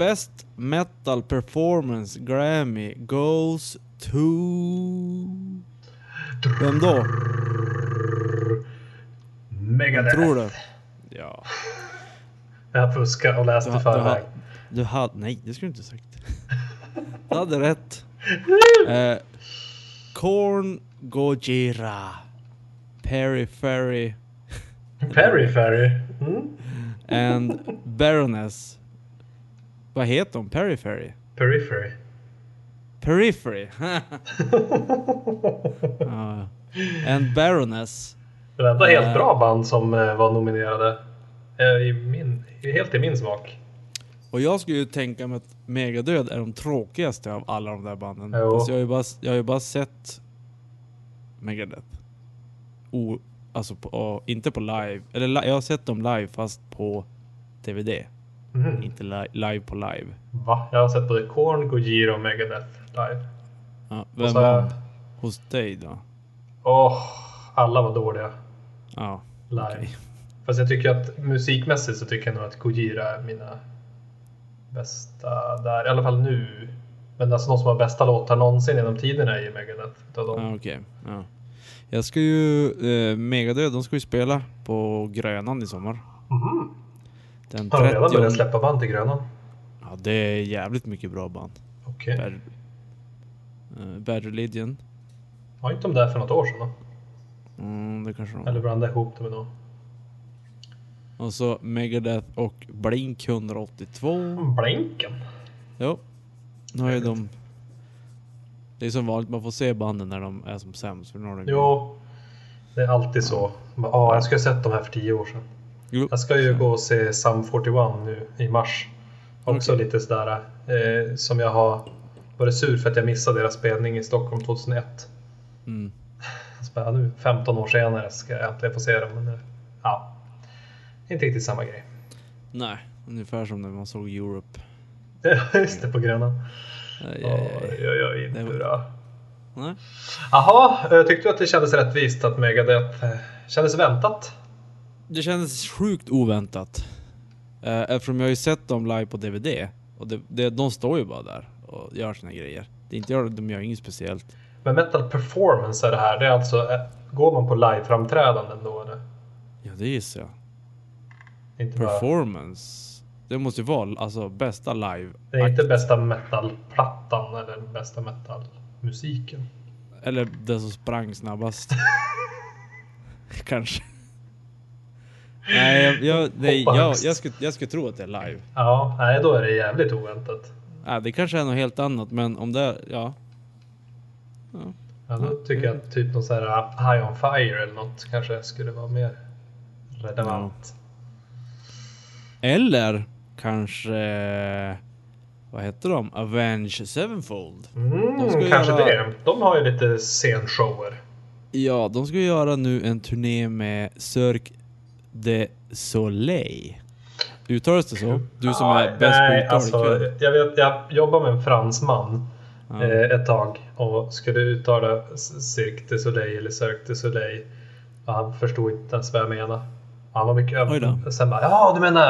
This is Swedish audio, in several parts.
Best Metal Performance Grammy goes to... Vem då? Megadeth. Tror du? Ja. Jag fuskade och läste i förväg. du hade... Nej, det skulle du inte sagt. Du hade rätt. Eh, Korn Gojira. Periphery Periphery. Mm. and Baroness. Vad heter de? Periphery? Periphery. Periphery. ja. And Baroness. Det var helt Eh. bra band som eh, var nominerade. Eh, I min, helt i min smak. Och jag skulle ju tänka mig att Megadöd är de tråkigaste av alla de där banden. Jo. Fast jag har ju bara, jag har ju bara sett Megadeth. O, alltså på, och inte på live. Eller li, jag har sett dem live fast på DVD. Mhm. Inte li, live på live. Va? Jag har sett både Korn, Gojira och Megadeth live. Ja, vem så vann? Hos dig då? Åh, alla var dåliga Ja, live. okej. Fast jag tycker att musikmässigt så tycker jag nog att Gojira är mina bästa där. I alla fall nu. Men alltså de som har bästa låtar någonsin genom tiderna är ju Megadeth. Utav dem. Ja, okej. Ja. Jag ska ju... Eh, Megadöd, de ska ju spela på Grönan i sommar. Mhm. Den Har de redan 30... börjat släppa band till Grönan? Ja, det är jävligt mycket bra band. Okej. Bad, uh, Bad Religion. Var inte de där för något år sedan då? Mm, det kanske de Eller blandade ihop det med något? Och så Megadeth och Blink 182. Blinken? Jo. Nu har ju de... Det är som vanligt, man får se banden när de är som sämst. För de Jo. Det är alltid så. Ja, jag skulle ha sett de här för tio år sedan. Jo. Jag ska ju gå och se Sum 41 nu i mars. Också Okej. lite sådär eh, som jag har varit sur för att jag missade deras spelning i Stockholm 2001. Mm. Så bara, nu 15 år senare ska jag äntligen få se dem. Men eh, ja, inte riktigt samma grej. Nej, ungefär som när man såg Europe. Just det, på Grönan. Aj, aj, aj. Oj, oj, inte Det bra. Nej. Jaha, eh, tyckte du att det kändes rättvist att Megadeth eh, kändes väntat? Det kändes sjukt oväntat. Eh, eftersom jag har ju sett dem live på DVD. Och det, det, de står ju bara där och gör sina grejer. Det är inte, de gör inget speciellt. Men metal performance är det här. Det är alltså, går man på live-framträdanden då eller? Ja, det gissar jag. Inte bara, Performance. Det måste ju vara alltså bästa live. det är inte bästa metalplattan eller bästa metalmusiken. Eller den som sprang snabbast. Kanske. Nej, jag, jag, nej, jag, jag, skulle, jag skulle tro att det är live. Ja, nej då är det jävligt oväntat. Ja, det kanske är något helt annat, men om det ja. ja. Ja, då tycker jag att typ någon sån här uh, High on Fire eller något kanske skulle vara mer relevant. Eller kanske... Vad heter de? Avenge Sevenfold. Mm, De kanske göra- det. De har ju lite scenshower. Ja, de ska göra nu en turné med Cirque de Soleil. Uttalas det så? Du som är bäst på uttal alltså, jag, vet, jag jobbar med en fransman Ja. eh, ett tag och skulle uttala Cirque du Soleil eller Cirque du Soleil. Och han förstod inte ens vad jag menade. Han var mycket då. Sen bara ja du menar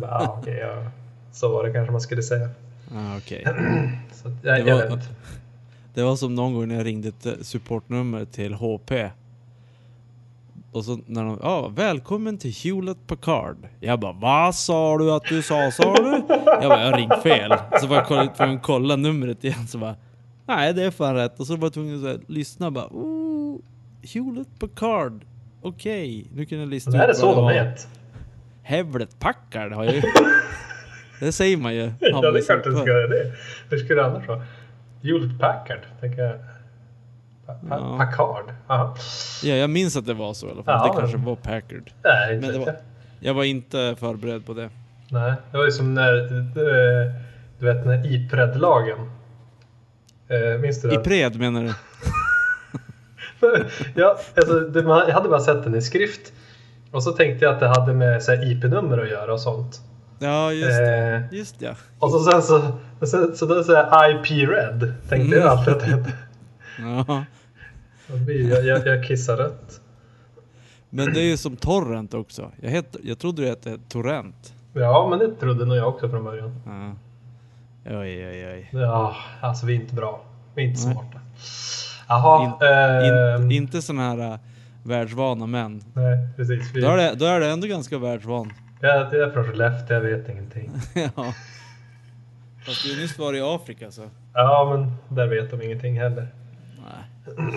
bara ja, okej, ja. Så var det kanske man skulle säga. Ah, okej. Så, jag, Det jag var- vet. Det var som någon gång när jag ringde ett eh, supportnummer till HP. Och så när de, ja, välkommen till Hewlett Packard. Jag bara, vad sa du att du sa, sa du? Jag bara, jag ringt fel. Så var jag kolla, tvungen kolla numret igen, så bara, nej det är fan rätt. Och så var jag tvungen att så här, lyssna bara, oh, Hewlett Packard. Okej, nu kan jag lista Det här är ut så vad de var. heter. Hewlett Packard har jag ju. Det säger man ju. Ja, det är klart förr. ska göra det. Hur skulle det annars vara? Hewlett Packard, tänker jag. Ja. Packard? Jaha. Ja, jag minns att det var så i alla fall. Ja, det kanske var Packard. Nej, inte Men det var- jag. Jag var inte förberedd på det. Nej, det var ju som när, eh, du vet, när Ipred-lagen. Eh, Minns du det? Ipred menar du? ja, alltså, det, jag hade bara sett den i skrift. Och så tänkte jag att det hade med IP-nummer att göra och sånt. Ja, just det. Eh, Just ja. och så sen så, så, så då säger IP-red. Tänkte Mm. jag alltid att det. Ja. Jag, jag, jag kissar rött. Men det är ju som torrent också. Jag, heter, jag trodde det hette torrent. Ja, men det trodde nog jag också från början. Ja. Oj, oj, oj. Ja, alltså vi är inte bra. Vi är inte Nej. smarta. Jaha. In, ehm, inte såna här äh, världsvana män. Nej, precis. Vi, Då är, det, då är det ändå ganska världsvan. jag, jag är från Skellefteå, jag vet ingenting. ja. Fast du nyss var i Afrika så. Ja, men där vet de ingenting heller. Nej.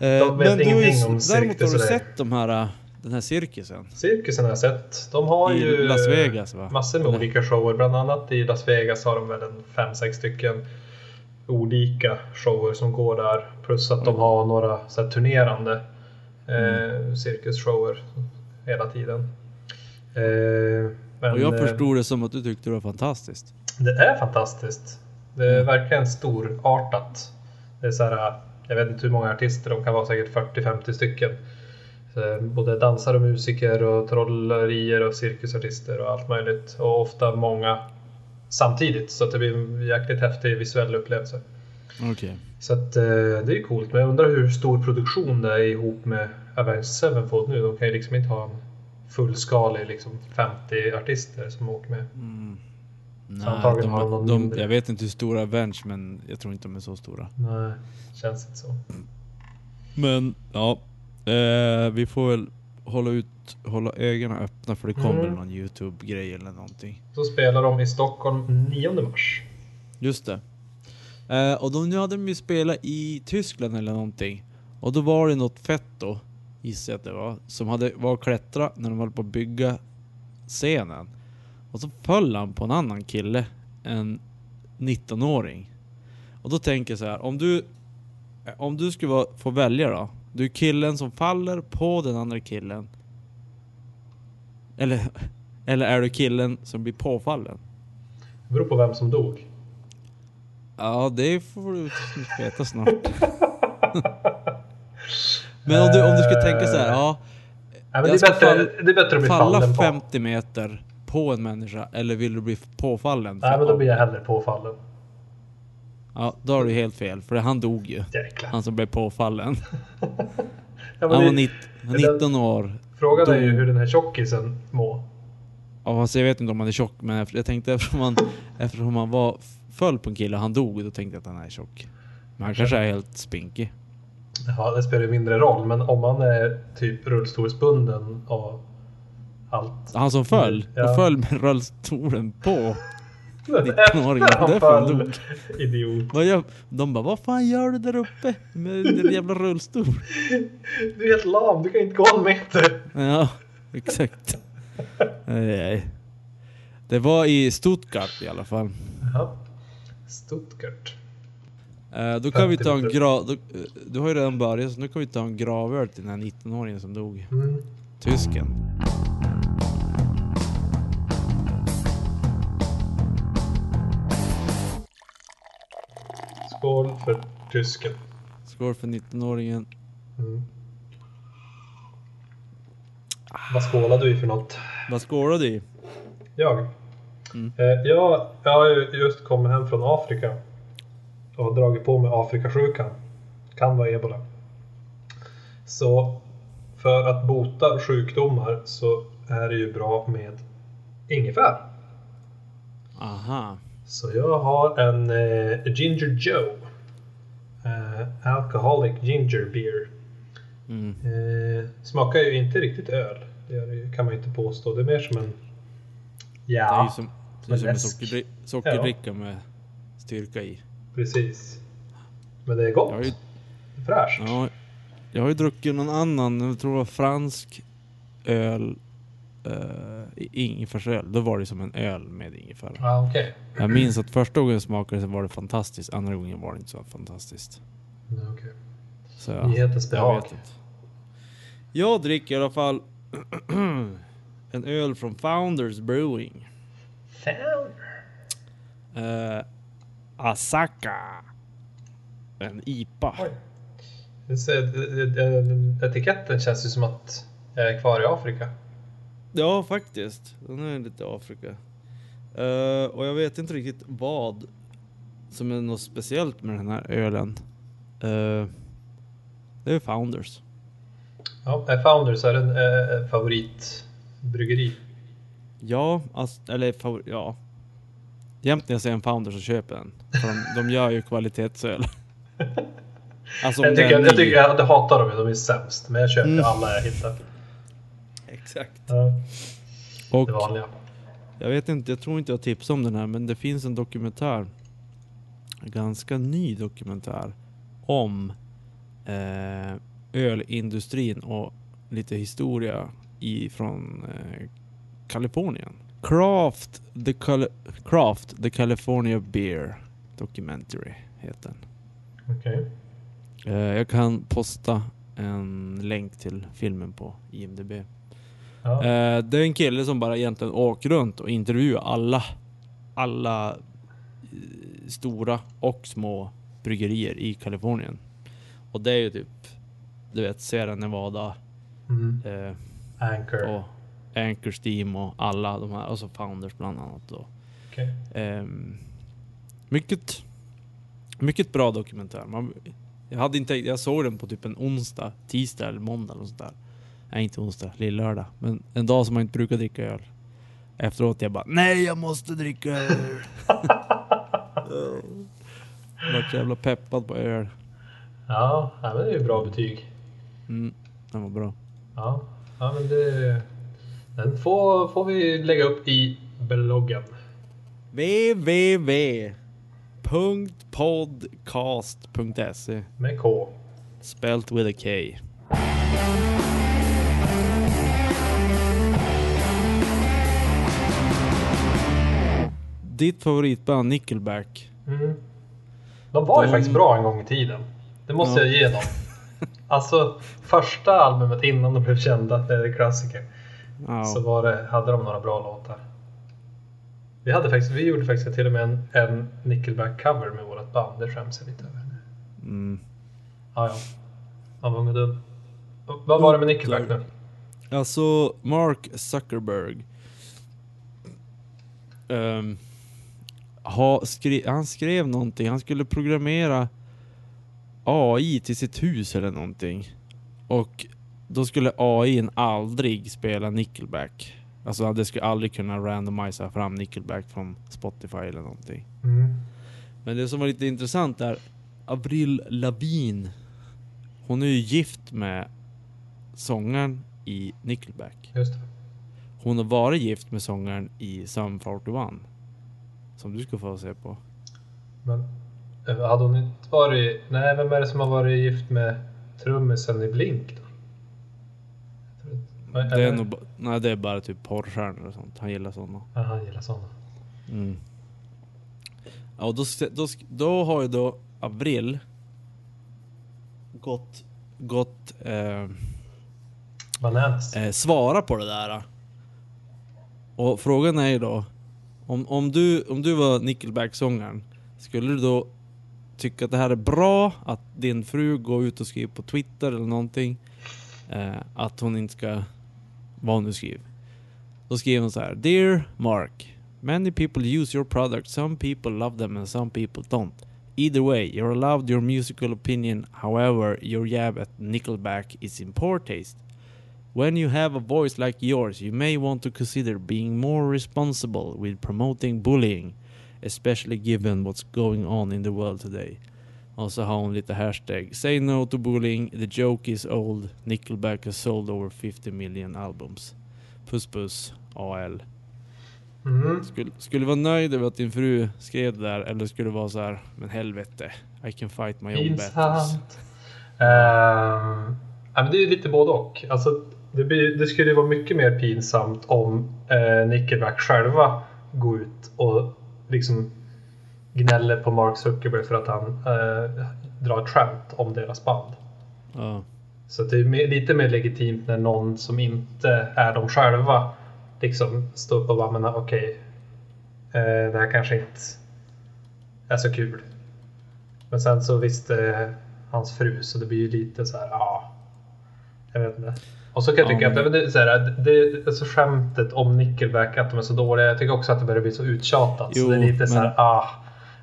De Eh, vet men du ingenting om däremot har du du sett de här, äh, den här cirkusen? Cirkusen har jag sett. De har I ju Las Vegas, va? massor med Eller? olika shower. Bland annat i Las Vegas har de väl en fem, sex stycken olika shower som går där. Plus att de Mm. har några så här, turnerande eh, cirkusshower hela tiden. Eh, men, Och jag eh, förstod det som att du tyckte det var fantastiskt. Det är fantastiskt. Det är Mm. verkligen storartat. Det är så här, jag vet inte hur många artister, de kan vara säkert 40-50 stycken. Så, Både dansare och musiker och trollerier och cirkusartister och allt möjligt. Och ofta många samtidigt så att det blir en jäkligt häftig visuell upplevelse. Okej. Så att, eh, det är coolt. Men jag undrar hur stor produktion det är ihop med Avenged Sevenfold nu. De kan ju liksom inte ha en fullskalig liksom 50 artister som åker med. Mm. Nej, har de de, någon de, mindre. jag vet inte hur stora Avenge men jag tror inte de är så stora. Nej, känns inte så. Men ja, eh, vi får väl hålla ut, hålla ögonen öppna för det kommer Mm. någon Youtube-grej eller någonting. Så spelar de i Stockholm 9 mars. Just det. Eh, och då nu hade de ju spelat i Tyskland eller någonting. Och då var det något fett då, gissar jag att det var, som hade, var och klättra när de höll på att bygga scenen. Och så föll han på en annan kille, en 19-åring. Och då tänker jag så här, om du, eh, om du skulle få välja då. Du är killen som faller på den andra killen. Eller, eller är du killen som blir påfallen? Det beror på vem som dog. Ja, det får du veta snart. Men om du, om du skulle tänka så här, ja. Nej, men det, Jag är ska bättre, det är bättre att bli Falla fallen på. 50 meter på en människa, eller vill du bli påfallen? Nej, men då blir jag hellre påfallen. Ja, då har du helt fel, för han dog ju. Jäklar. Han som blev påfallen. Ja, Han var det, det- 19 år. Frågan är ju hur den här tjockisen mår. Ja, fast jag vet inte om han är tjock, men jag tänkte eftersom han, eftersom han var, föll på en kille och han dog, då tänkte jag att han är tjock. Men han kanske är helt spinkig. Ja, det spelar ju mindre roll, men om man är typ rullstolsbunden och allt. Han som föll, Ja. och föll med rullstolen på 19-åringen. Han Därför han föll. dog. Idiot. Vad gör, de bara, vad fan gör du där uppe med din jävla rullstol? Du är helt lam, du kan inte gå en meter. Ja, exakt. Nej. Det var i Stuttgart i alla fall. Jaha. Stuttgart. Eh, då kan vi ta en 50 grav... då- eh, Du har ju redan börjat, så nu kan vi ta en gravöl till den här 19-åringen som dog. Mm. Tysken. Skål för tysken. Skål för 19-åringen. Mm. Vad skålar du i för något? Vad skålar du i? Jag? Mm. Eh, jag, jag har ju just kommit hem från Afrika och dragit på mig Afrikasjukan. Kan vara ebola. Så för att bota sjukdomar så är det ju bra med ingefära. Aha. Så jag har en eh, Ginger Joe. Eh, alcoholic Ginger Beer. Mm. Eh, smakar ju inte riktigt öl. Det det ju- kan man ju inte påstå. Det är mer som en... Det är Ja, ju som, det är som en sockerdri sockerdricka med styrka i. precis. Men det är gott. Jag har ju, Fräscht. ja, jag har ju druckit någon annan, jag tror det var fransk öl. Uh, ingefärsöl. Då var det som en öl med ingefära. Ja, okej. Jag minns att första gången jag smakade så var det fantastiskt, andra gången var det inte så fantastiskt. Okej. Så ja, Nyhetens jag behag. inte. Jag dricker i alla fall en öl från Founders Brewing. Founder. Uh, Asaka. En IPA. Oj. Etiketten känns ju som att jag är kvar i Afrika. Ja, faktiskt. Den är lite Afrika. Eh, och jag vet inte riktigt vad som är något speciellt med den här ölen. Eh, det är Founders. Ja, är Founders är en eh, favoritbryggeri. Ja, alltså, eller favor- ja. Jämt när jag ser en Founders så köper jag den. För de, de gör ju kvalitetsöl. Alltså Jag tycker, jag, ny- tycker, jag hatar dem, de är sämst. Men jag köper Mm. alla jag hittar. Exakt. Ja, Och det vanliga. jag vet inte, jag tror inte jag tipsade om den här men det finns en dokumentär. En ganska ny dokumentär. Om eh, ölindustrin och lite historia ifrån eh, Kalifornien. Craft the, Cal- Craft the California Beer Documentary heter den. Okej. Eh, jag kan posta en länk till filmen på IMDB. Ja. Eh, det är en kille som bara egentligen åker runt och intervjuar alla, alla eh, stora och små bryggerier i Kalifornien. Och det är ju typ, du vet, Sierra Nevada Mm. eh, Anchor. och Anchor Steam och alla de här, och så Founders bland annat. Då. Okej. Ehm, mycket, mycket bra dokumentär. Man, jag, hade inte, jag såg den på typ en onsdag, tisdag eller måndag. Och sånt där. Nej, inte onsdag, lillördag. Men en dag som man inte brukar dricka öl. Efteråt jag bara Nej, jag måste dricka öl! Vart så jävla peppad på öl. Ja, men det är ju bra betyg. Mm, den var bra. Ja, ja men det... Den får, får vi lägga upp i bloggen. www.podcast.se Med K. Spelt with a K. Ditt favoritband Nickelback. Mm. De var ju De- faktiskt bra en gång i tiden. Det måste Ja. jag ge dem. Alltså första albumet innan de blev kända, det är klassiker. Ja. Så var det, hade de några bra låtar. Vi, hade faktiskt, vi gjorde faktiskt till och med en, en Nickelback-cover med vårt band. Det skäms jag lite över. Mm. Ja, ja. Man var ung och dum. Vad var det med Nickelback nu? Alltså Mark Zuckerberg. ehm, ha, skri, han skrev någonting. Han skulle programmera AI till sitt hus eller någonting. Och då skulle AI aldrig spela Nickelback. Alltså det skulle aldrig kunna randomisa fram Nickelback från Spotify eller någonting. Mm. Men det som var lite intressant är Avril Lavigne. Hon är ju gift med sångaren i Nickelback. Just det. Hon har varit gift med sångaren i Sum 41. Som du ska få se på. Men eh, hade hon inte varit... Nej, vem är det som har varit gift med trummisen i Blink då? Det är, nog, nej, det är bara typ porrstjärnor och sånt. Han gillar sådana. Ja, han gillar sådana. Mm. Ja, och då, då, då har ju då Avril gått, gått eh, Bananas. eh, svara på det där. Och frågan är ju då, om, om, du, om du var Nickelback-sångaren, skulle du då tycka att det här är bra? Att din fru går ut och skriver på Twitter eller någonting? Eh, att hon inte ska, vad hon nu skriver. Då skriver hon så här. Dear Mark, many people use your product. Some people love them and some people don't. Either way, you're allowed your musical opinion. However, your jab at Nickelback is in poor taste. When you have a voice like yours, you may want to consider being more responsible with promoting bullying, especially given what's going on in the world today. Och så har hon lite hashtag. Say no to bullying, the joke is old. Nickelback has sold over 50 million albums. Puss puss, AL. Mm. Skulle, skulle du vara nöjd över att din fru skrev det där eller skulle det vara så här, men helvete, I can fight my own battles. Pinsamt. Men det är lite både och. Alltså, det, blir, det skulle ju vara mycket mer pinsamt om uh, Nickelback själva går ut och liksom gnäller på Mark Zuckerberg för att han eh, drar ett skämt om deras band. Ja. Så det är mer, lite mer legitimt när någon som inte är de själva liksom står upp och bara men okej, eh, det här kanske inte är så kul. Men sen så visste hans fru så det blir ju lite så här, ja. Jag vet inte. Och så kan jag Ja, tycka men- att det, så här, det, alltså skämtet om Nickelback att de är så dåliga. Jag tycker också att det börjar bli så uttjatat. så Jo, det är lite så här, men- ah.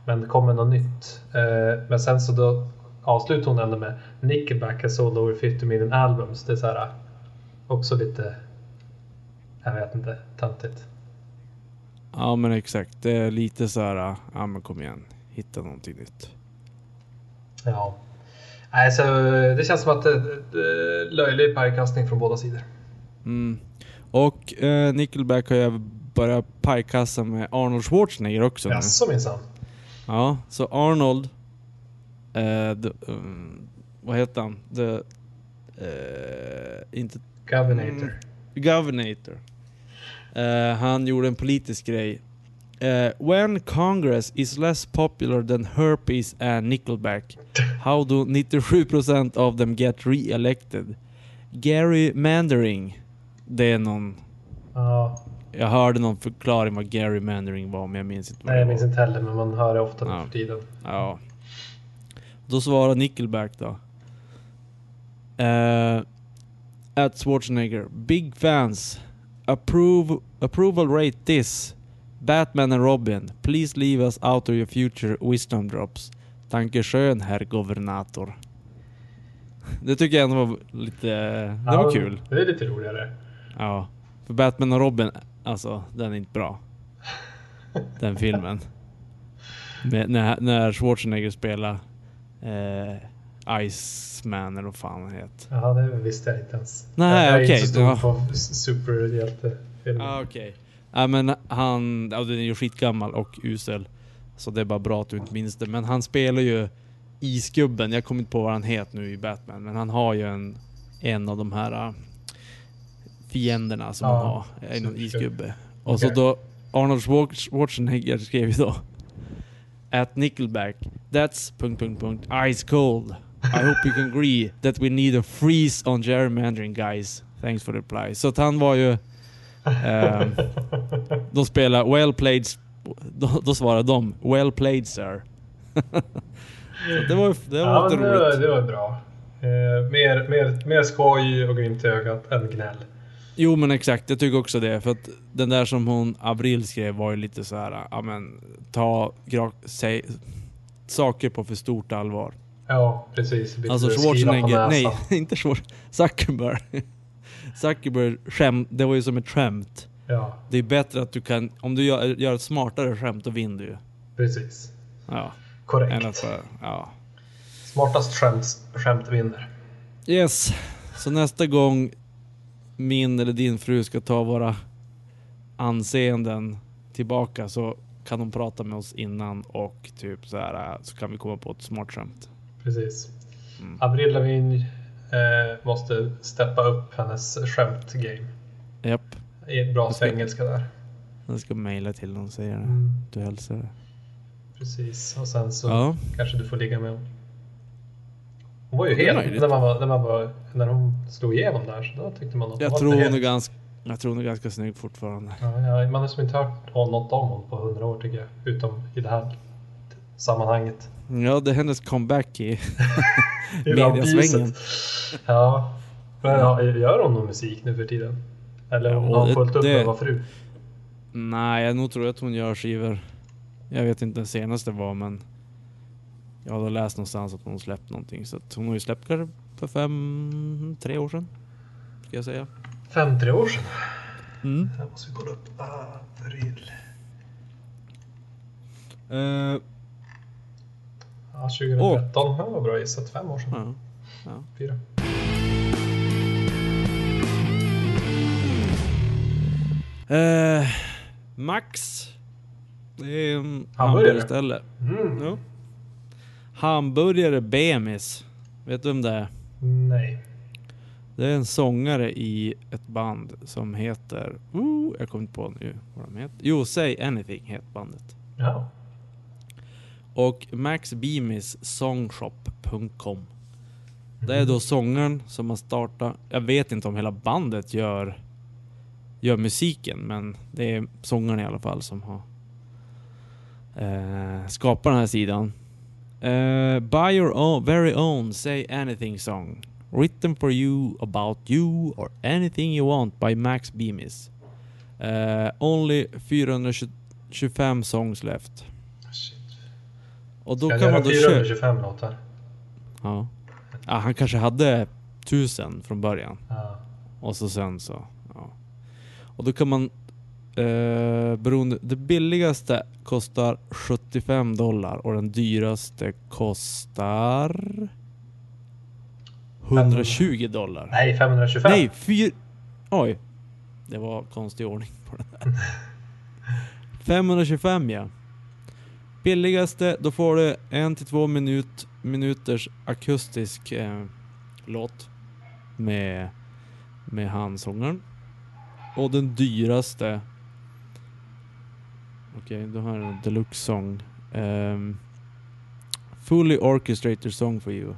Men det kommer något nytt. Eh, men sen så då avslutar hon ändå med Nickelback has sold over 50 million albums. Det är så här också lite, jag vet inte, töntigt. Ja men exakt. Det är lite så här, ja men kom igen. Hitta någonting nytt. Ja. Nej, så det känns som att det, det löjlig pajkastning från båda sidor. Mm. Och eh, Nickelback har ju börjat pajkassa med Arnold Schwarzenegger också. Jaså minsann. Ja, så Arnold... Eh, the, um, vad heter han? The, eh, inte... Governator. Governator. Eh, han gjorde en politisk grej. Eh, when Congress is less popular than herpes and Nickelback, how do 97% of them get re-elected? Gary Mandering. Det är någon... Ja, Jag hörde någon förklaring vad Gary Mandering var, men jag minns inte nej, jag minns inte heller, men man hör det ofta nu Ja. för tiden. Ja. Då svarar Nickelback då. Eh, at Schwarzenegger. Big fans. Approve, approval rate this. Batman and Robin. Please leave us out of your future wisdom drops. Tanke skön, herr governator. Det tycker jag ändå var lite... Det var Ja, kul. Det är lite roligare. Ja. För Batman och Robin, alltså den är inte bra. Den filmen. Med, när, när Schwarzenegger spelar eh, Iceman eller vad fan han heter. Ja, det visste jag inte ens. Nej, jag är okej, inte så stor på superhjältefilmer. Ah, okej. Ja men han, ja, den är ju skitgammal och usel. Så det är bara bra att du inte minns det. Men han spelar ju Isgubben, jag kommer inte på vad han heter nu i Batman. Men han har ju en, en av de här äh, fienderna som Ja, han har. En superskurk. isgubbe. Och så då Arnold Schwar- Schwarzenegger skrev ju då At Nickelback, that's... Punkt, punkt, punkt, ice cold. I hope you can agree that we need a freeze on gerrymandering guys. Thanks for the reply. Så att han var ju... ehm, de spelar well played... Då, då svarar de well played sir. det var, det var ja, men det, roligt. det var bra. Eh, mer, mer, mer skoj och glimt i ögat än gnäll. Jo men exakt, jag tycker också det. För att den där som hon Avril skrev var ju lite så här, ja men ta gra- säg, saker på för stort allvar. Ja, precis. Alltså Schwarzenegger, nej inte Schwarzenegger, Zuckerberg. Zuckerberg skämt, det var ju som ett skämt. Ja, Det är bättre att du kan, om du gör, gör ett smartare skämt då vinner du ju. precis. Ja, Korrekt. bara, ja. Smartast skämt, skämt vinner. Yes, så nästa gång min eller din fru ska ta våra anseenden tillbaka så kan hon prata med oss innan och typ så här så kan vi komma på ett smart skämt. Precis. Mm. Avril Lavigne eh, måste steppa upp hennes skämt-game. Japp, I bra Jag ska- engelska där. jag ska mejla till någon och säga det. Mm, Du hälsar precis. Och sen så Ja, kanske du får ligga med hon. Hon var ju helt... När, man var, när, man var, när hon slog igenom där så då tyckte man att jag tror hon helt- är ganska, jag tror hon är ganska snygg fortfarande. Ja, ja, man har som inte hört något om hon på hundra år tycker jag. Utom i det här sammanhanget. Ja, det är hennes comeback i mediasvängen. Ja. Men ja, gör hon någon musik nu för tiden? Eller Ja, har hon det- fullt upp det- med att vara fru? Nej, jag nog tror att hon gör skivor. Jag vet inte den senaste var men jag har läst någonstans att hon släppt någonting. Så att hon har ju släppt kanske för fem, tre år sedan. Ska jag säga. Fem, tre år sedan. Mm. Här måste vi kolla upp. Avril. Uh, Ja, 2013. Ja, vad bra gissat. Fem år sedan. ja. Ja. Fyra. Eh, Max. Det är en Hamburgare. hamburgerställe. Mm. Ja. Hamburgare Bemis. Vet du vem det är? Nej. Det är en sångare i ett band som heter... Uh, jag kommer inte på nu vad de heter. Jo, Say Anything heter bandet. Ja. Och Max Beamis songshop.com. Det är då sångaren som har startat... Jag vet inte om hela bandet gör, gör musiken, men det är sångaren i alla fall som har eh, skapat den här sidan. Eh, buy your own, very own Say Anything song. Written for you, about you or anything you want by Max Beamis. Eh, only 425 songs left. Och då kan göra man då köpa... 425 låtar? Ja. ja. Han kanske hade tusen från början. Ja. Och så sen så, ja. Och då kan man, eh, beroende, det billigaste kostar 75 dollar och den dyraste kostar 120 dollar. Nej, 525. Nej, fyr... Oj. Det var konstig ordning på den där. 525 ja. Billigaste, då får du en till två minut, minuters akustisk eh, låt med, med handsångaren. Och den dyraste Okej, då har jag en deluxe song. Ehm, fully orchestrated song for you.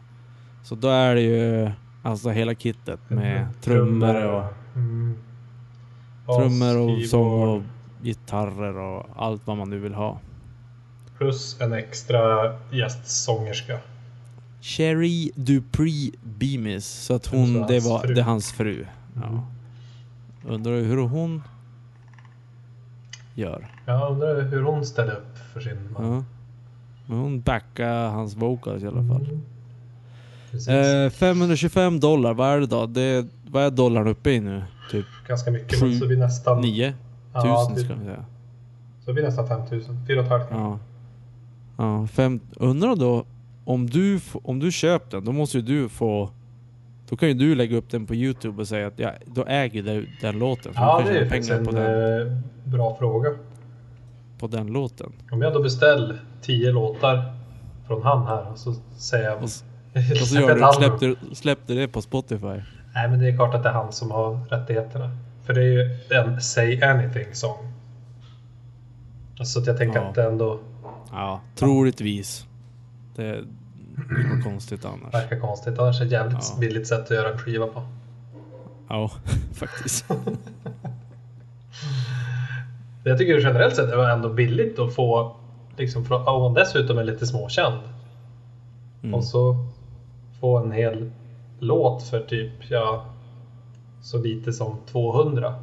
Så då är det ju alltså hela kittet med trummor och, Mm. Trummor och sång och gitarrer och allt vad man nu vill ha. Plus en extra gästsångerska. Cherry Dupree Beamis. Så att hon, hans det var fru. det är hans fru. Ja. Mm. Undrar hur hon gör. Jag undrar hur hon ställer upp för sin man. Ja. Men hon backar hans vocals i alla fall. Mm. Eh, 525 dollar, vad är det då? Det, vad är dollarn uppe i nu? Typ Ganska mycket, sju, men så blir nästan... 9 Ja, tusen typ. ska vi säga. Så blir nästan 5000. 4 500 Ja. Ja, fem, undrar då om du, om du köper den, då måste ju du få... Då kan ju du lägga upp den på Youtube och säga att ja, då äger du den låten. Ja, det är faktiskt en den, eh, bra fråga. på den låten. Om jag då beställer 10 låtar från han här och så säger jag... Och, och så gör du, släppte, släppte det på Spotify. Nej, men det är klart att det är han som har rättigheterna. För det är ju en Say Anything-sång. Så att jag tänker Ja. att det ändå Ja, troligtvis. Det är något konstigt annars. verkar konstigt. Annars är det ett jävligt Ja. billigt sätt att göra en skiva på. Ja, faktiskt. Jag tycker generellt sett är det ändå billigt att få, liksom, från- om man dessutom är lite småkänd. Mm. Och så få en hel låt för typ, ja, så lite som 200.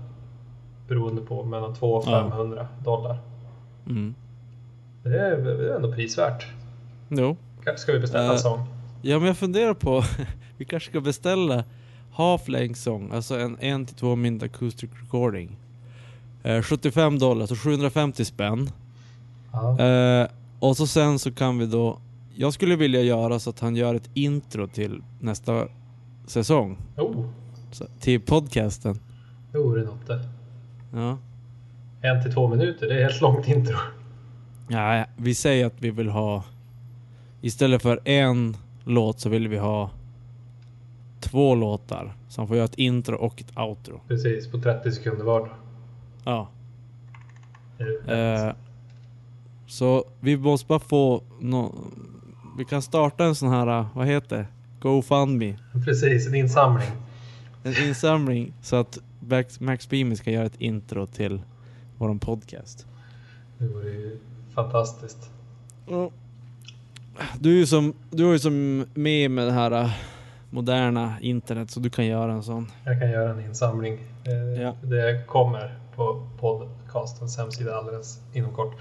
Beroende på, mellan 200 och Ja. 500 dollar. Mm. Det är, det är ändå prisvärt. Jo. Kanske ska vi beställa en sång? Ja, men jag funderar på, vi kanske ska beställa half length song, alltså en en till två min acoustic recording. Eh, 75 dollar, så 750 spänn. Ja. Eh, och så sen så kan vi då, jag skulle vilja göra så att han gör ett intro till nästa säsong. Oh, Så, till podcasten. det vore något det. Ja. En till två minuter, det är helt långt intro. Ja, vi säger att vi vill ha, istället för en låt så vill vi ha två låtar. Han får göra ett intro och ett outro. Precis, på 30 sekunder var. Ja. Eh, så vi måste bara få nå Vi kan starta en sån här, vad heter det? GoFundMe. Precis, en insamling. En insamling så att Max, Max Beamy ska göra ett intro till våran podcast. Det vore ju fantastiskt. Du är ju som, du är ju som med med det här äh, moderna internet så du kan göra en sån. Jag kan göra en insamling. Eh, Ja. Det kommer på podcastens hemsida alldeles inom kort.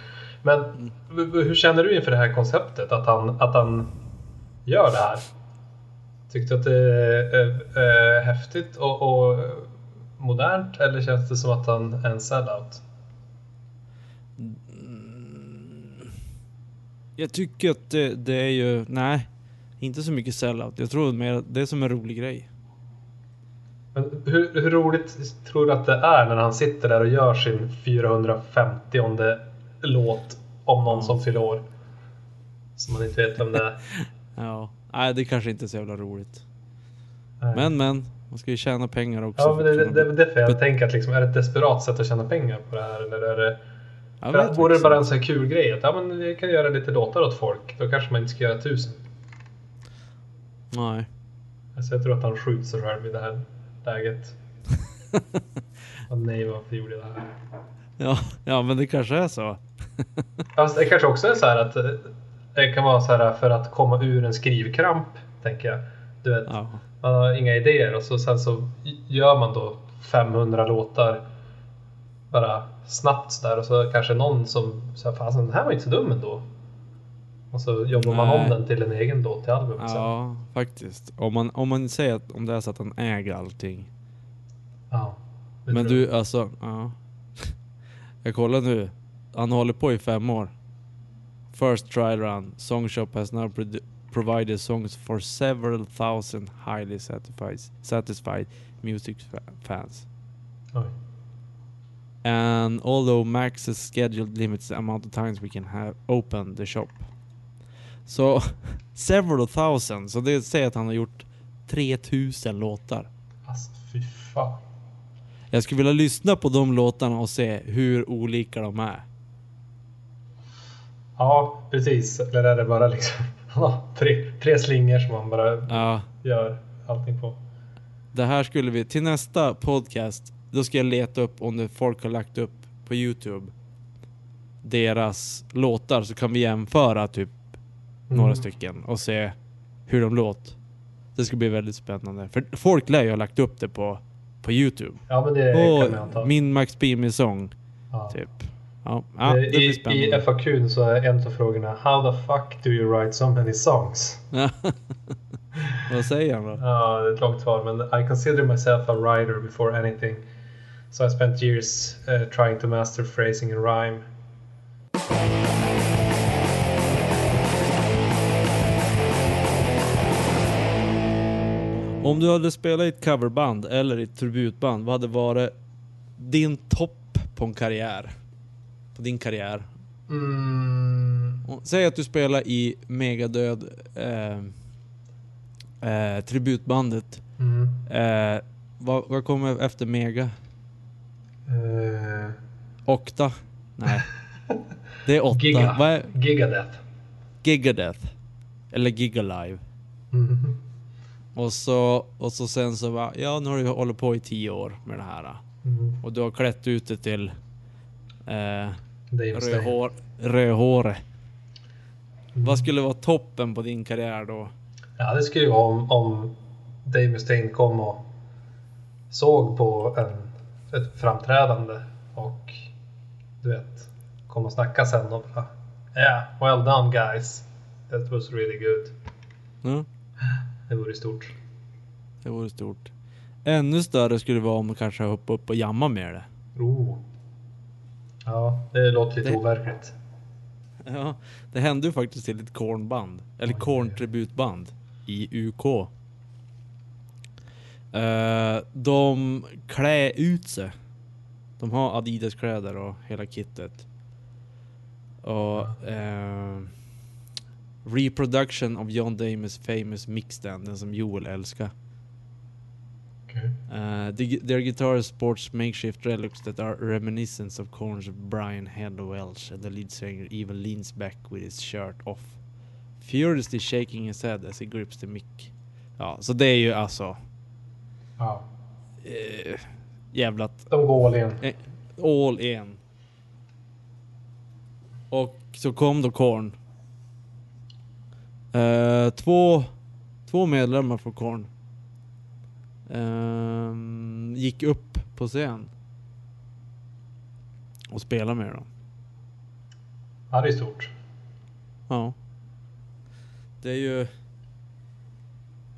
Men Mm. hur känner du inför det här konceptet? Att han, att han gör det här? Tyckte du att det är, är häftigt och, och modernt eller känns det som att han är en sellout? Jag tycker att det, det är ju, nej, inte så mycket sellout. Jag tror mer att det är som en rolig grej. Men hur, hur roligt tror du att det är när han sitter där och gör sin 450 låt om någon som fyller år? Som man inte vet vem det är. Ja, nej det kanske inte är så jävla roligt. Nej. Men men, man ska ju tjäna pengar också. Ja, men det, det, det är därför jag tänker att liksom, är det ett desperat sätt att tjäna pengar på det här? Eller är det, Jag för att, vore det bara en sån här kul grej? Att ja, men vi kan göra lite låtar åt folk. Då kanske man inte ska göra tusen. Nej. Alltså, jag tror att han skjuter sig själv i det här läget. Åh nej, varför gjorde jag det här? Ja, ja men det kanske är så. Fast det kanske också är så här att eh, det kan vara så här för att komma ur en skrivkramp, tänker jag. Du vet, Ja. man har inga idéer och så sen så gör man då 500 låtar bara snabbt sådär och så kanske någon som säger fasen den här var inte så dum ändå. Och så jobbar man Nej. om den till en egen låt till albumet sen. Ja, faktiskt. Om man, om man säger att om det är så att han äger allting. Ja, Men tror jag. du, alltså, ja. Jag kollar nu. Han håller på i fem år. First trial run. Songshop has now provided songs for several thousand highly satisfied, satisfied music fa- fans. Oj. And although Max has scheduled limits the amount of times we can have open the shop. Så several thousand. Så det säger att han har gjort 3000 låtar. Alltså fy fan. Jag skulle vilja lyssna på de låtarna och se hur olika de är. Ja, precis. Eller är det bara liksom tre, tre slingor som man bara Ja, gör allting på? det här skulle vi, till nästa podcast, då ska jag leta upp om det folk har lagt upp på Youtube. Deras låtar så kan vi jämföra typ några Mm. stycken och se hur de låter. Det ska bli väldigt spännande. För folk lär ju ha lagt upp det på, på Youtube. Ja, men det kan man Och anta. min Max Beamy sång, Ja. typ. Ja, ja det Eh, blir I, I spännande. FAQ så är en av frågorna How the fuck do you write so many songs? Vad säger han då? Ja, det är ett långt svar, men I consider myself a writer before anything. So I spent years uh, trying to master phrasing and rhyme. Om du hade spelat i ett coverband eller i ett tributband, vad hade varit din topp på en karriär? På din karriär? Mm, Säg att du spelar i Megadöd eh, eh, tributbandet. mm, Eh, vad, vad kommer efter Mega? Eh, Okta? Nej. Det är åtta. Giga. Vad är Gigadeath. Gigadeath? Eller Gigalive? Mm. Och så, och så sen så va, ja nu har du hållit på i tio år med det här. Mm. Och du har klätt ut det till eh, rödhår, rödhåre. Mm. Vad skulle vara toppen på din karriär då? Ja, det skulle ju vara om, om Dave Mustaine kom och såg på en, ett framträdande och du vet, kom och snackade sen och bara Yeah, well done guys. That was really good. Ja, Det vore stort. det vore stort. Ännu större skulle det vara om du kanske hoppar upp och jamma med det. Oh. Ja, det låter lite Det- overkligt. Ja, det hände ju faktiskt till ett kornband. Eller korntributband i UK. Eh, de klär ut sig. De har Adidas-kläder och hela kittet. Och eh, reproduction of John Dames famous mixstand, den som Joel älskar. Okej. Uh, the, their guitar sports makeshift relics that are reminiscent of Korn's Brian Head Welch, and the lead singer even leans back with his shirt off, furiously shaking his head as he grips the mic. Ja, så det är ju alltså Ja. uh, jävlat De går all in. all in. Och så kom då Korn. Eh, två, två medlemmar från Korn. Ehm, gick upp på scen. Och spelade med dem. Ja, det är stort. Ja. Det är ju...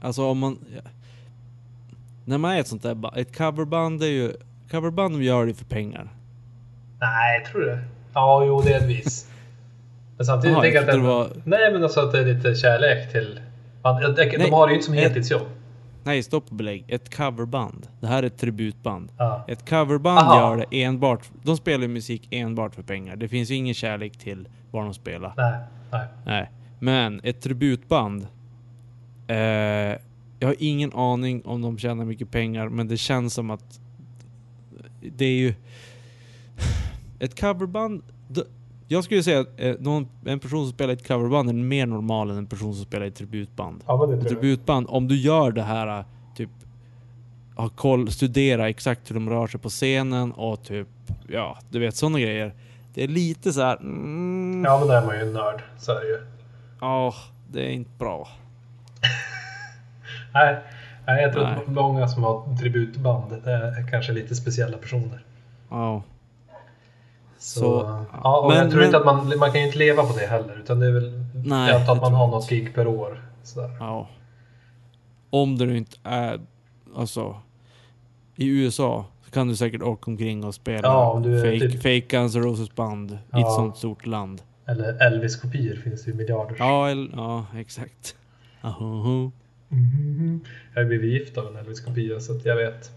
Alltså om man... När man är ett sånt där Ett coverband är ju... Coverband de gör det för pengar. Nej, tror du? Ja, jo, delvis. Men samtidigt Jaha, tänker jag att det, det Nej, men alltså att det är lite kärlek till... Man, de Nej. har det ju inte som heltidsjobb. Nej, stopp och belägg. Ett coverband. Det här är ett tributband. Ja. Ett coverband Aha. gör det enbart... De spelar musik enbart för pengar. Det finns ju ingen kärlek till vad de spelar. Nej, nej. Nej. Men ett tributband... Eh, jag har ingen aning om de tjänar mycket pengar, men det känns som att... Det är ju... Ett coverband... Jag skulle säga att eh, någon, en person som spelar i ett coverband är mer normal än en person som spelar i ett tributband. Ja, Ett tributband, om du gör det här typ ha koll, studera exakt hur de rör sig på scenen och typ, ja, du vet sådana grejer. Det är lite så här. Mm, ja. Ja, men där är man ju en nörd. Så är det ju. det är inte bra. Nej, nej jag tror Nej. att många som har tributband är kanske lite speciella personer. Ja. Så, Så, ja, och men- jag tror men- inte att man, man kan ju inte leva på det heller. Utan det är väl, Nej, jag att man har något gig per år. Sådär. Ja. Om det inte är, alltså, i USA så kan du säkert åka omkring och spela Ja, du fake, typ- fake Guns N' Roses band i ett Ja. sånt stort land. Eller Elvis-kopior finns det ju miljarder. Ja, eller, ja exakt. Ahoho. Mhm. Jag har blivit gift av en Elvis-kopia så att jag vet.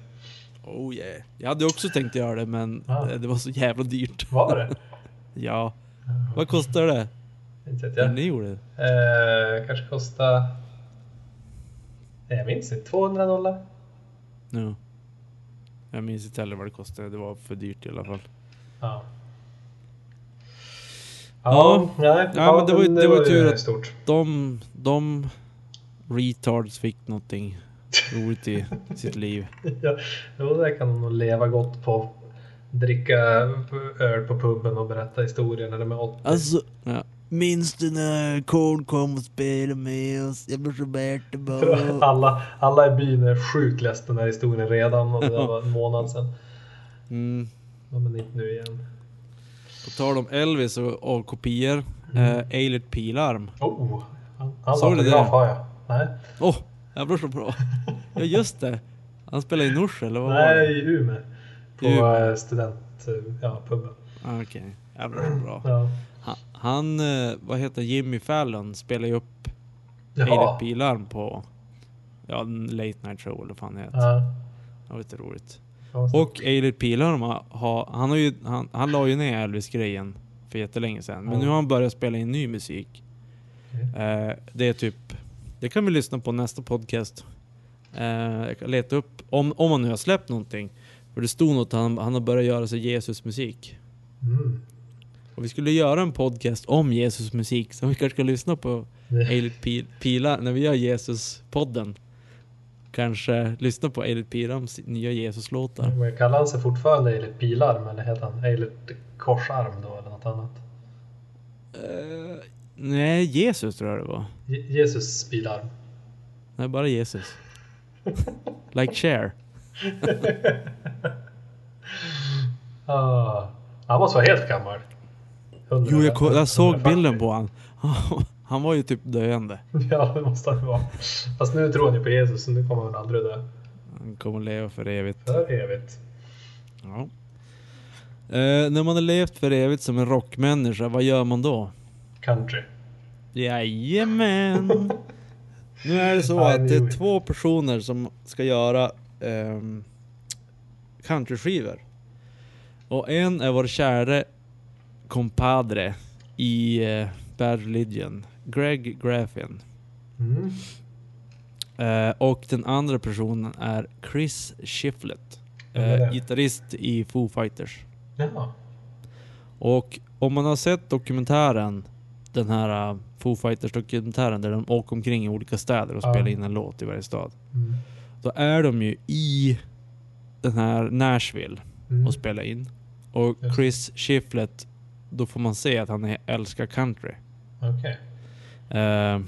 Oh yeah. Jag hade också tänkt göra det men Ja. eh, det var så jävla dyrt. Var det? Ja. Vad kostar det? inte vet Ja. jag. Ni gjorde det? Eh, kanske kostar... Nej, Jag minns inte. 200 dollar? Ja. Jag minns inte heller vad det kostade. Det var för dyrt i alla fall. Ja. Ja. nej, Ja, men det var ju- det var ju tur att- stort. De, de retards fick någonting roligt i sitt liv. ja, jo, där kan de nog leva gott på. Dricka öl på puben och berätta historier när de är 80. Alltså, ja. Minns du när Cole kom och spelade med oss? Jag blev så bärtebra. alla, alla i byn är sjukt ledsna den här historien redan och det var en månad sedan. Mm. Ja, men inte nu igen. På tal om Elvis och, och kopior. Mm. Eh, Eilert Pilarm. Oh, han, han Såg du det? har jag. Nej, Åh, oh, blev så bra. Ja just det. Han spelade i Norsjö eller vad var Nej det? i Umeå. På Umeå. eh, student... Ja, puben. Ah, Okej, jag blev så bra. Ja. Han, han, eh, vad heter Jimmy Fallon spelar ju upp Jaha. Pilarm på ja, late night show eller vad fan det heter. Ja. Det var lite roligt. Och Eilert Pilarm har, han har ju, han, han la ju ner Elvis-grejen för jättelänge sedan. Men Ja. nu har han börjat spela in ny musik. Okej. Eh, det är typ, det kan vi lyssna på nästa podcast. Eh, jag kan leta upp, om, om han nu har släppt någonting. För det stod något, han, han har börjat göra sig Jesus-musik. Mm. Och vi skulle göra en podcast om Jesus-musik, så vi kanske ska lyssna på Eilert Pil- Pilar när vi gör Jesus-podden. Kanske lyssna på Eilert Pilams nya Jesus-låtar. Kallar han sig fortfarande Eilert Pilarm eller heter han Eilert Korsarm då eller något annat? Eh, nej, Jesus tror jag det var. Je- Jesus Pilarm. Nej, bara Jesus. like Cher. Ah, han måste vara helt gammal. 100 Jo, jag, jag såg 140. bilden på han. Han var ju typ döende. Ja, det måste han vara. Fast nu tror han ju på Jesus så nu kommer han aldrig dö. Han kommer leva för evigt. För evigt. Ja. Eh, när man har levt för evigt som en rockmänniska, vad gör man då? Country. Jajamän! Nu är det så att det är två personer som ska göra um, countryskivor. Och en är vår käre compadre i uh, Bad Religion, Greg Graffin. Mm. Eh, och den andra personen är Chris Shiflett, eh, gitarrist i Foo Fighters. Jaha. Och om man har sett dokumentären, den här uh, Foo Fighters dokumentären där de åker omkring i olika städer och Ja. spelar in en låt i varje stad. Mm. Då är de ju i den här Nashville Mm. och spelar in. Och. Chris Shiflett, då får man se att han är, älskar country. Okej. Eh,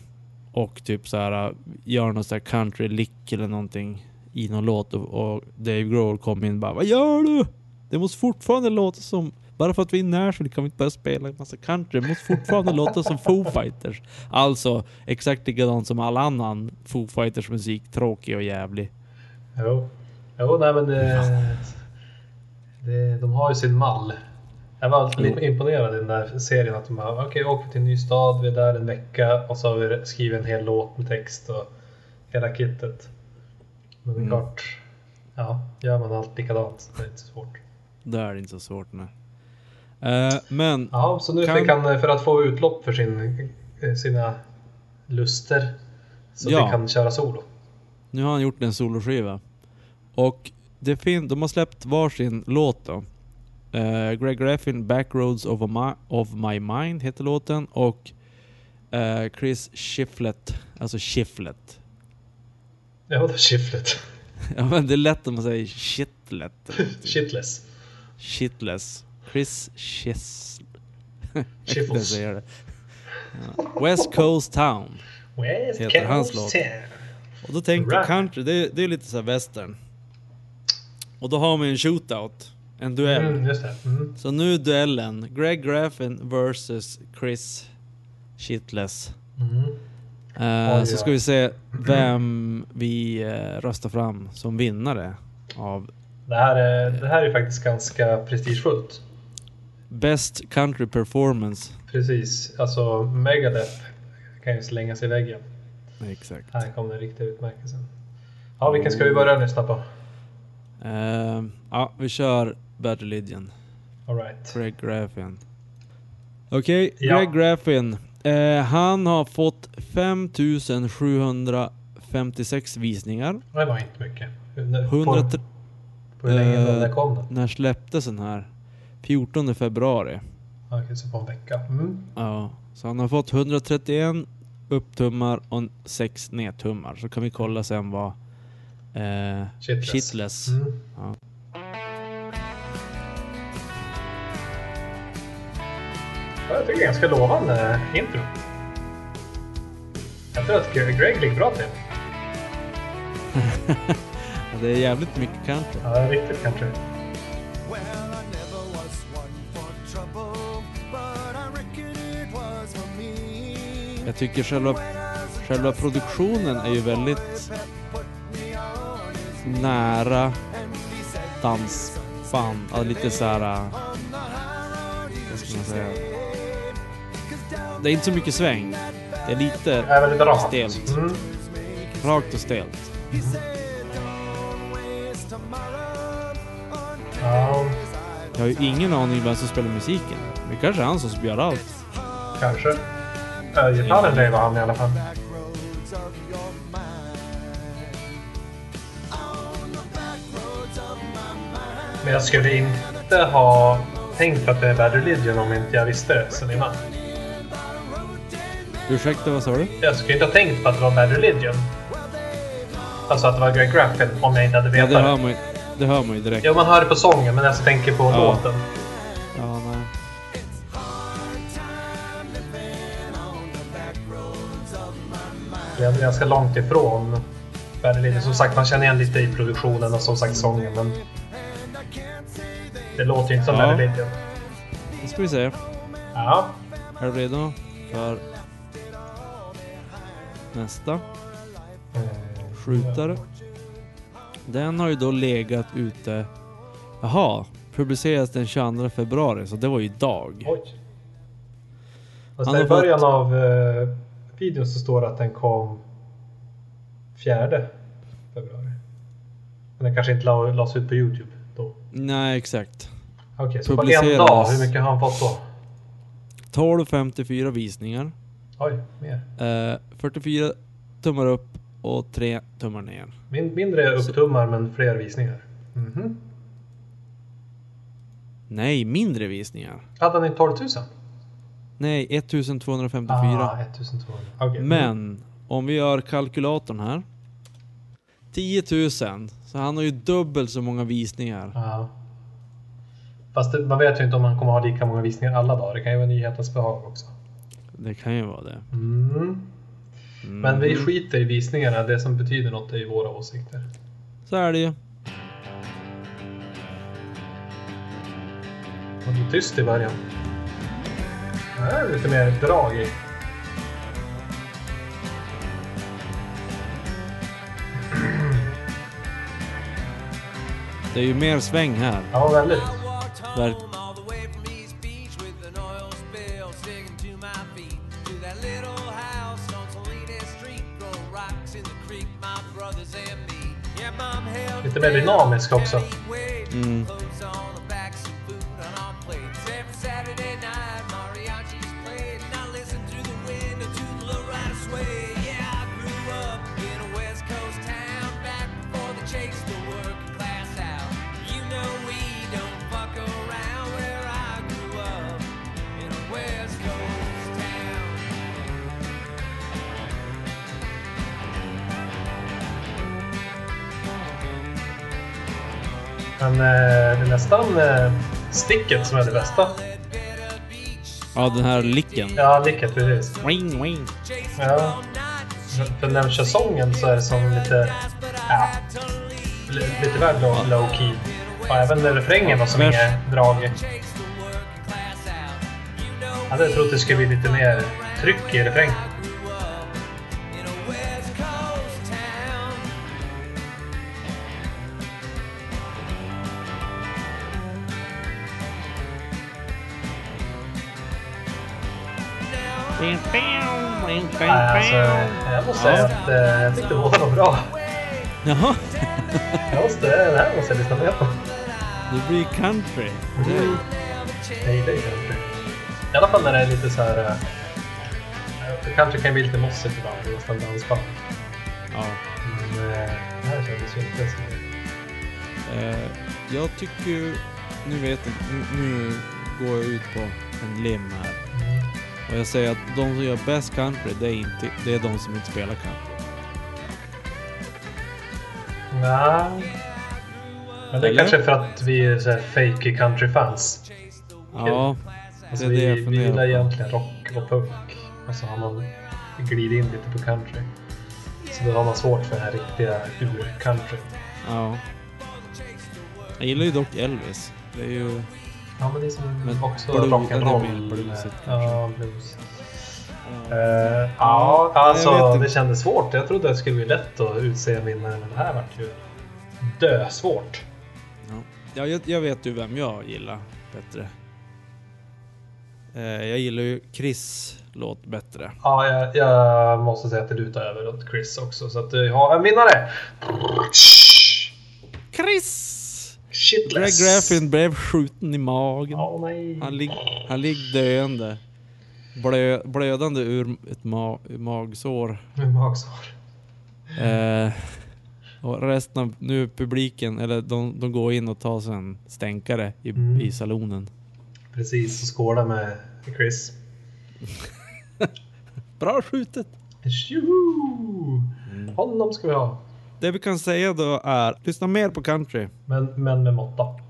och typ så här uh, gör någon sån här country lick eller någonting i någon låt och, och Dave Grohl kom in och bara Vad gör du? Det måste fortfarande låta som bara för att vi är i Nashville kan vi inte börja spela en massa country. Det måste fortfarande låta som Foo Fighters. Alltså exakt likadant som all annan Foo Fighters musik. Tråkig och jävlig. Jo. Jo, nej men det, det, de har ju sin mall. Jag var alltid lite imponerad i den där serien att de bara, okej, okay, åker till en ny stad, vi är där en vecka och så har vi skrivit en hel låt med text och hela kittet. Men det är Mm. klart, ja, gör man allt likadant, det är inte så svårt. Det är inte så svårt nej. Eh, men Ja, så nu Kan- fick han, för att få utlopp för sin, sina luster, så Ja. fick han köra solo. Nu har han gjort en soloskiva. Och det fin- de har släppt varsin låt då. Eh, Greg Graffin, Backroads of, Mi- of My Mind heter låten. Och eh, Chris Shiflett, alltså Shiflett. Ja, vadå shiftlet? ja men det är lätt om man säger Shitlet. Shitless. Shitless. Chris säga det. Ja. West Coast Town. West Heter hans Coast låt. Town. Och då tänkte jag country, det, det är lite så här western. Och då har man en shootout. En duell. Mm. Mm. Så nu duellen Greg Graffin versus Chris Shitless. Mm. Eh, Oj, så ja. ska vi se vem vi eh, röstar fram som vinnare av Det, här är, det här är faktiskt ganska prestigefullt. Best Country Performance. Precis. Alltså Megadeth kan ju slänga sig i väggen. Exakt. Här kom den riktiga utmärkelsen. Ja, vilken ska vi börja lyssna på? Eh, ja, vi kör Bad Religion. Alright. Greg Graffin. Okej, Ja. Greg Graffin. Eh, han har fått 5756 visningar. Det var inte mycket. På, 100, på hur länge Eh, när kom den? när släpptes den här? 14 februari. Okej, så på en vecka. Mm. Ja, så han har fått 131 upptummar och 6 nedtummar. Så kan vi kolla sen vad eh, Shitless. Shitless. Mm. Ja. Ja, Jag tycker det är ganska lovande intro. Jag tror att Greg ligger bra till. Det är jävligt mycket country. Ja, riktigt country. Jag tycker själva, själva produktionen är ju väldigt nära dansband. Ja, lite high road you Vad ska man säga? Det är inte så mycket sväng. Det är lite Det är väldigt rakt. Stelt. Mm. rakt och stelt. Ja, Jag har ju ingen aning vem som spelar musiken. Det kanske är han som gör allt. kanske. Äh, gitarren drev han i alla fall. Men jag skulle inte ha tänkt att det är Bad Religion om inte jag visste det sen innan. Ursäkta, vad sa du? Jag skulle inte ha tänkt på att det var Bad Religion. Alltså att det var Greg Graffin om jag inte hade Ja, vetat det hör man det hör man ju direkt. Jo, man hör det på sången, men jag tänker på Ja. låten. Det är ganska långt ifrån Religion. Som sagt, man känner igen lite i produktionen och som sagt sången, men... Det låter ju inte som Ja. Religion. Då ska vi se. Ja. Är du redo för nästa Eh, skjutare? Den har ju då legat ute... Jaha, publiceras den 22 februari, så det var ju idag. Oj. Fast där har i början av eh, videon så står det att den kom 4 februari. Men den kanske inte la- lades ut på Youtube då. Nej, exakt. Okej, så på en dag, hur mycket har han fått då? 1254 visningar. Oj, mer. Eh, 44 tummar upp och 3 tummar ner. Min, mindre upptummar men fler visningar. Mhm. Nej, mindre visningar. Hade han inte 12 000? Nej, 1254. Ah, 1200. Okej. Men om vi gör kalkylatorn här. 10 000. Så han har ju dubbelt så många visningar. Ja. Fast det, man vet ju inte om man kommer ha lika många visningar alla dagar. Det kan ju vara nyhetens behag också. Det kan ju vara det. Mm. Mm. Men vi skiter i visningarna. Det som betyder något är ju våra åsikter. Så är det ju. Var tyst i början. Här är lite mer drag i. Det är ju mer sväng här. Ja, väldigt. Verk all the way from East sticket som är det bästa. Ja, den här licken. Ja, licket precis. Wing, wing. Ja. För när de kör sången så är det som lite... Ja, li- lite väl low, low key. Och även refrängen var som Vers. inget drag. Jag hade trott det skulle bli lite mer tryck i refrängen. Nej, alltså, jag måste säga att eh, jag tyckte båda var bra. Jaha, Jag måste, det här måste jag lyssna mer på. det blir country. Mm. Jag gillar ju country. I alla fall när det är lite så här... eh, Country kan ju bli lite mossigt ibland, nästan dansband. Ja. Men eh, det här kändes ju inte så. Eh, jag tycker ju, nu vet jag nu går jag ut på en lim här. Och jag säger att de som gör bäst country, det är, inte, det är de som inte spelar country. Ja. Men det är Eller? kanske för att vi är så här fake country-fans. Ja, Alltså det är det jag vi, vi funderar gillar på. egentligen rock och punk. Och så har man glidit in lite på country. Så då har man svårt för den här riktiga ur-country. ja. Jag gillar ju dock Elvis. Det är ju... Ja men det är som Men också rock'n'roll. bluesigt Ja, blues. Ja. Eh, ja, jag alltså det kändes svårt. Jag trodde det skulle bli lätt att utse en vinnare, men det här vart ju dösvårt. Ja, ja jag, jag vet ju vem jag gillar bättre. Eh, jag gillar ju Chris låt bättre. Ja, jag, jag måste säga att det lutar över åt Chris också, så att vi har en vinnare! Chris! Greg Shitless! Graffin blev skjuten i magen. Nej! Han, lig, han ligger döende. Blö, blödande ur ett ma, magsår. Med magsår. Eh, och resten av nu publiken, eller de, de går in och tar sig en stänkare i, Mm. i salonen. Precis, och skåla med Chris. Bra skjutet! Tjoho! Honom ska vi ha. Det vi kan säga då är, lyssna mer på country. Men, men med måtta.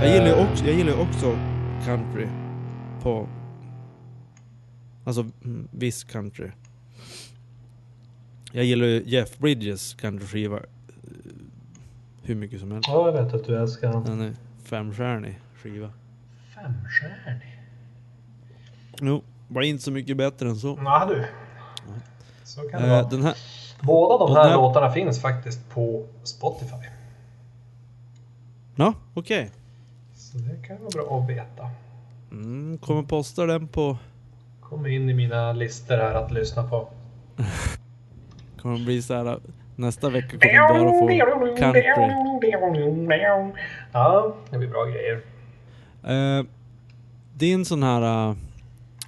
Jag gillar ju Eh, också, jag gillar också country. På... Alltså mm, viss country. Jag gillar ju Jeff Bridges countryskiva eh, hur mycket som helst. Ja, jag vet att du älskar honom. Den är femstjärnig skiva. Femstjärnig. Jo, var inte så mycket bättre än så. Ja du. Så kan det Eh, vara. den här, Båda de här här- låtarna finns faktiskt på Spotify. ja okej. Så det kan vara bra att veta. Mm, kommer posta den på... Kommer in i mina listor här att lyssna på. Kommer bli så här. Nästa vecka kommer vi bara få country. Ja, det blir bra grejer. Eh, din sån här...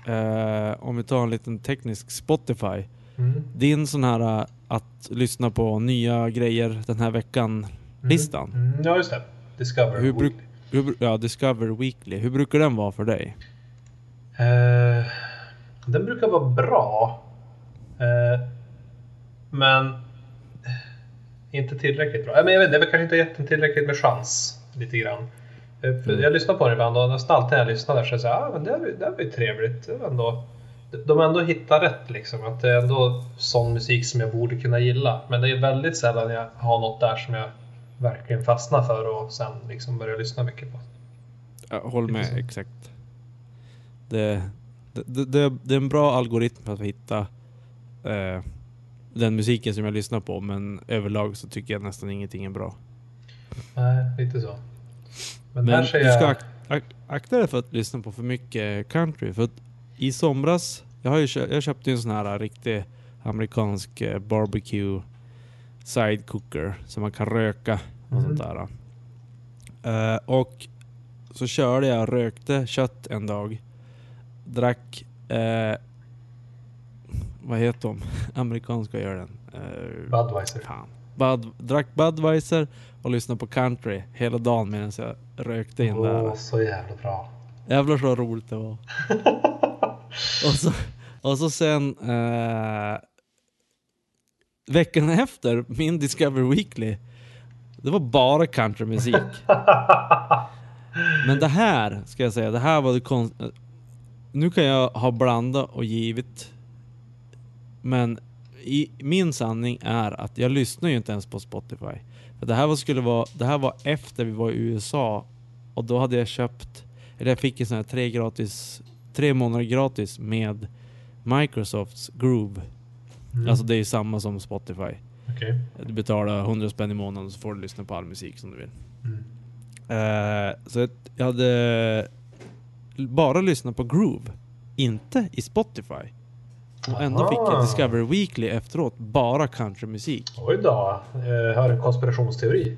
eh, om vi tar en liten teknisk Spotify. Mm. Din sån här eh, att lyssna på nya grejer den här veckan-listan. Mm. Ja, just det. Discover. Hur, Weekly. hur, ja, Discover Weekly. Hur brukar den vara för dig? Eh, den brukar vara bra. Men inte tillräckligt bra. Men jag vet, inte, jag kanske inte gett den tillräckligt med chans. Lite grann. Eh, För Mm. Jag lyssnar på den ibland och nästan alltid när jag lyssnar där så säger jag ah, men det, här- det här var ju trevligt. Det var ändå, de har ändå hittat rätt liksom. Att det är ändå sån musik som jag borde kunna gilla. Men det är väldigt sällan jag har något där som jag verkligen fastnar för och sen liksom börjar lyssna mycket på. Jag håller med, exakt. Det, det, det, det, det är en bra algoritm för att hitta eh, den musiken som jag lyssnar på, men överlag så tycker jag nästan ingenting är bra. Nej, lite så. Men, Men du ska jag... ak ak akta dig för att lyssna på för mycket country. För att i somras, jag, har ju kö jag köpte en sån här riktig amerikansk eh, barbecue side cooker som man kan röka och Mhm. sånt där. Eh, och så körde jag rökte kött en dag. Drack, eh, vad heter de? Amerikanska gör den. Eh, Budweiser. Fan. Bud, drack Budweiser och lyssnade på country hela dagen medan jag rökte in Åh, där. så jävla bra. Jävlar så roligt det var. och, så, och så sen eh, veckan efter, min Discover Weekly, det var bara countrymusik. Men det här, ska jag säga, det här var det konst... Nu kan jag ha blandat och givit. Men i, min sanning är att jag lyssnar ju inte ens på Spotify. För det här var, skulle vara, det här var efter vi var i USA. Och då hade jag köpt, eller jag fick en sån här tre gratis, tre månader gratis med Microsofts Groove. Mm. Alltså det är ju samma som Spotify. Okej. Du betalar 100 spänn i månaden så får du lyssna på all musik som du vill. Mm. Eh, så jag hade bara lyssnat på Groove, inte i Spotify. Och ändå fick jag Aha. Discover Weekly efteråt, bara countrymusik. Oj då. Eh, hör en konspirationsteori.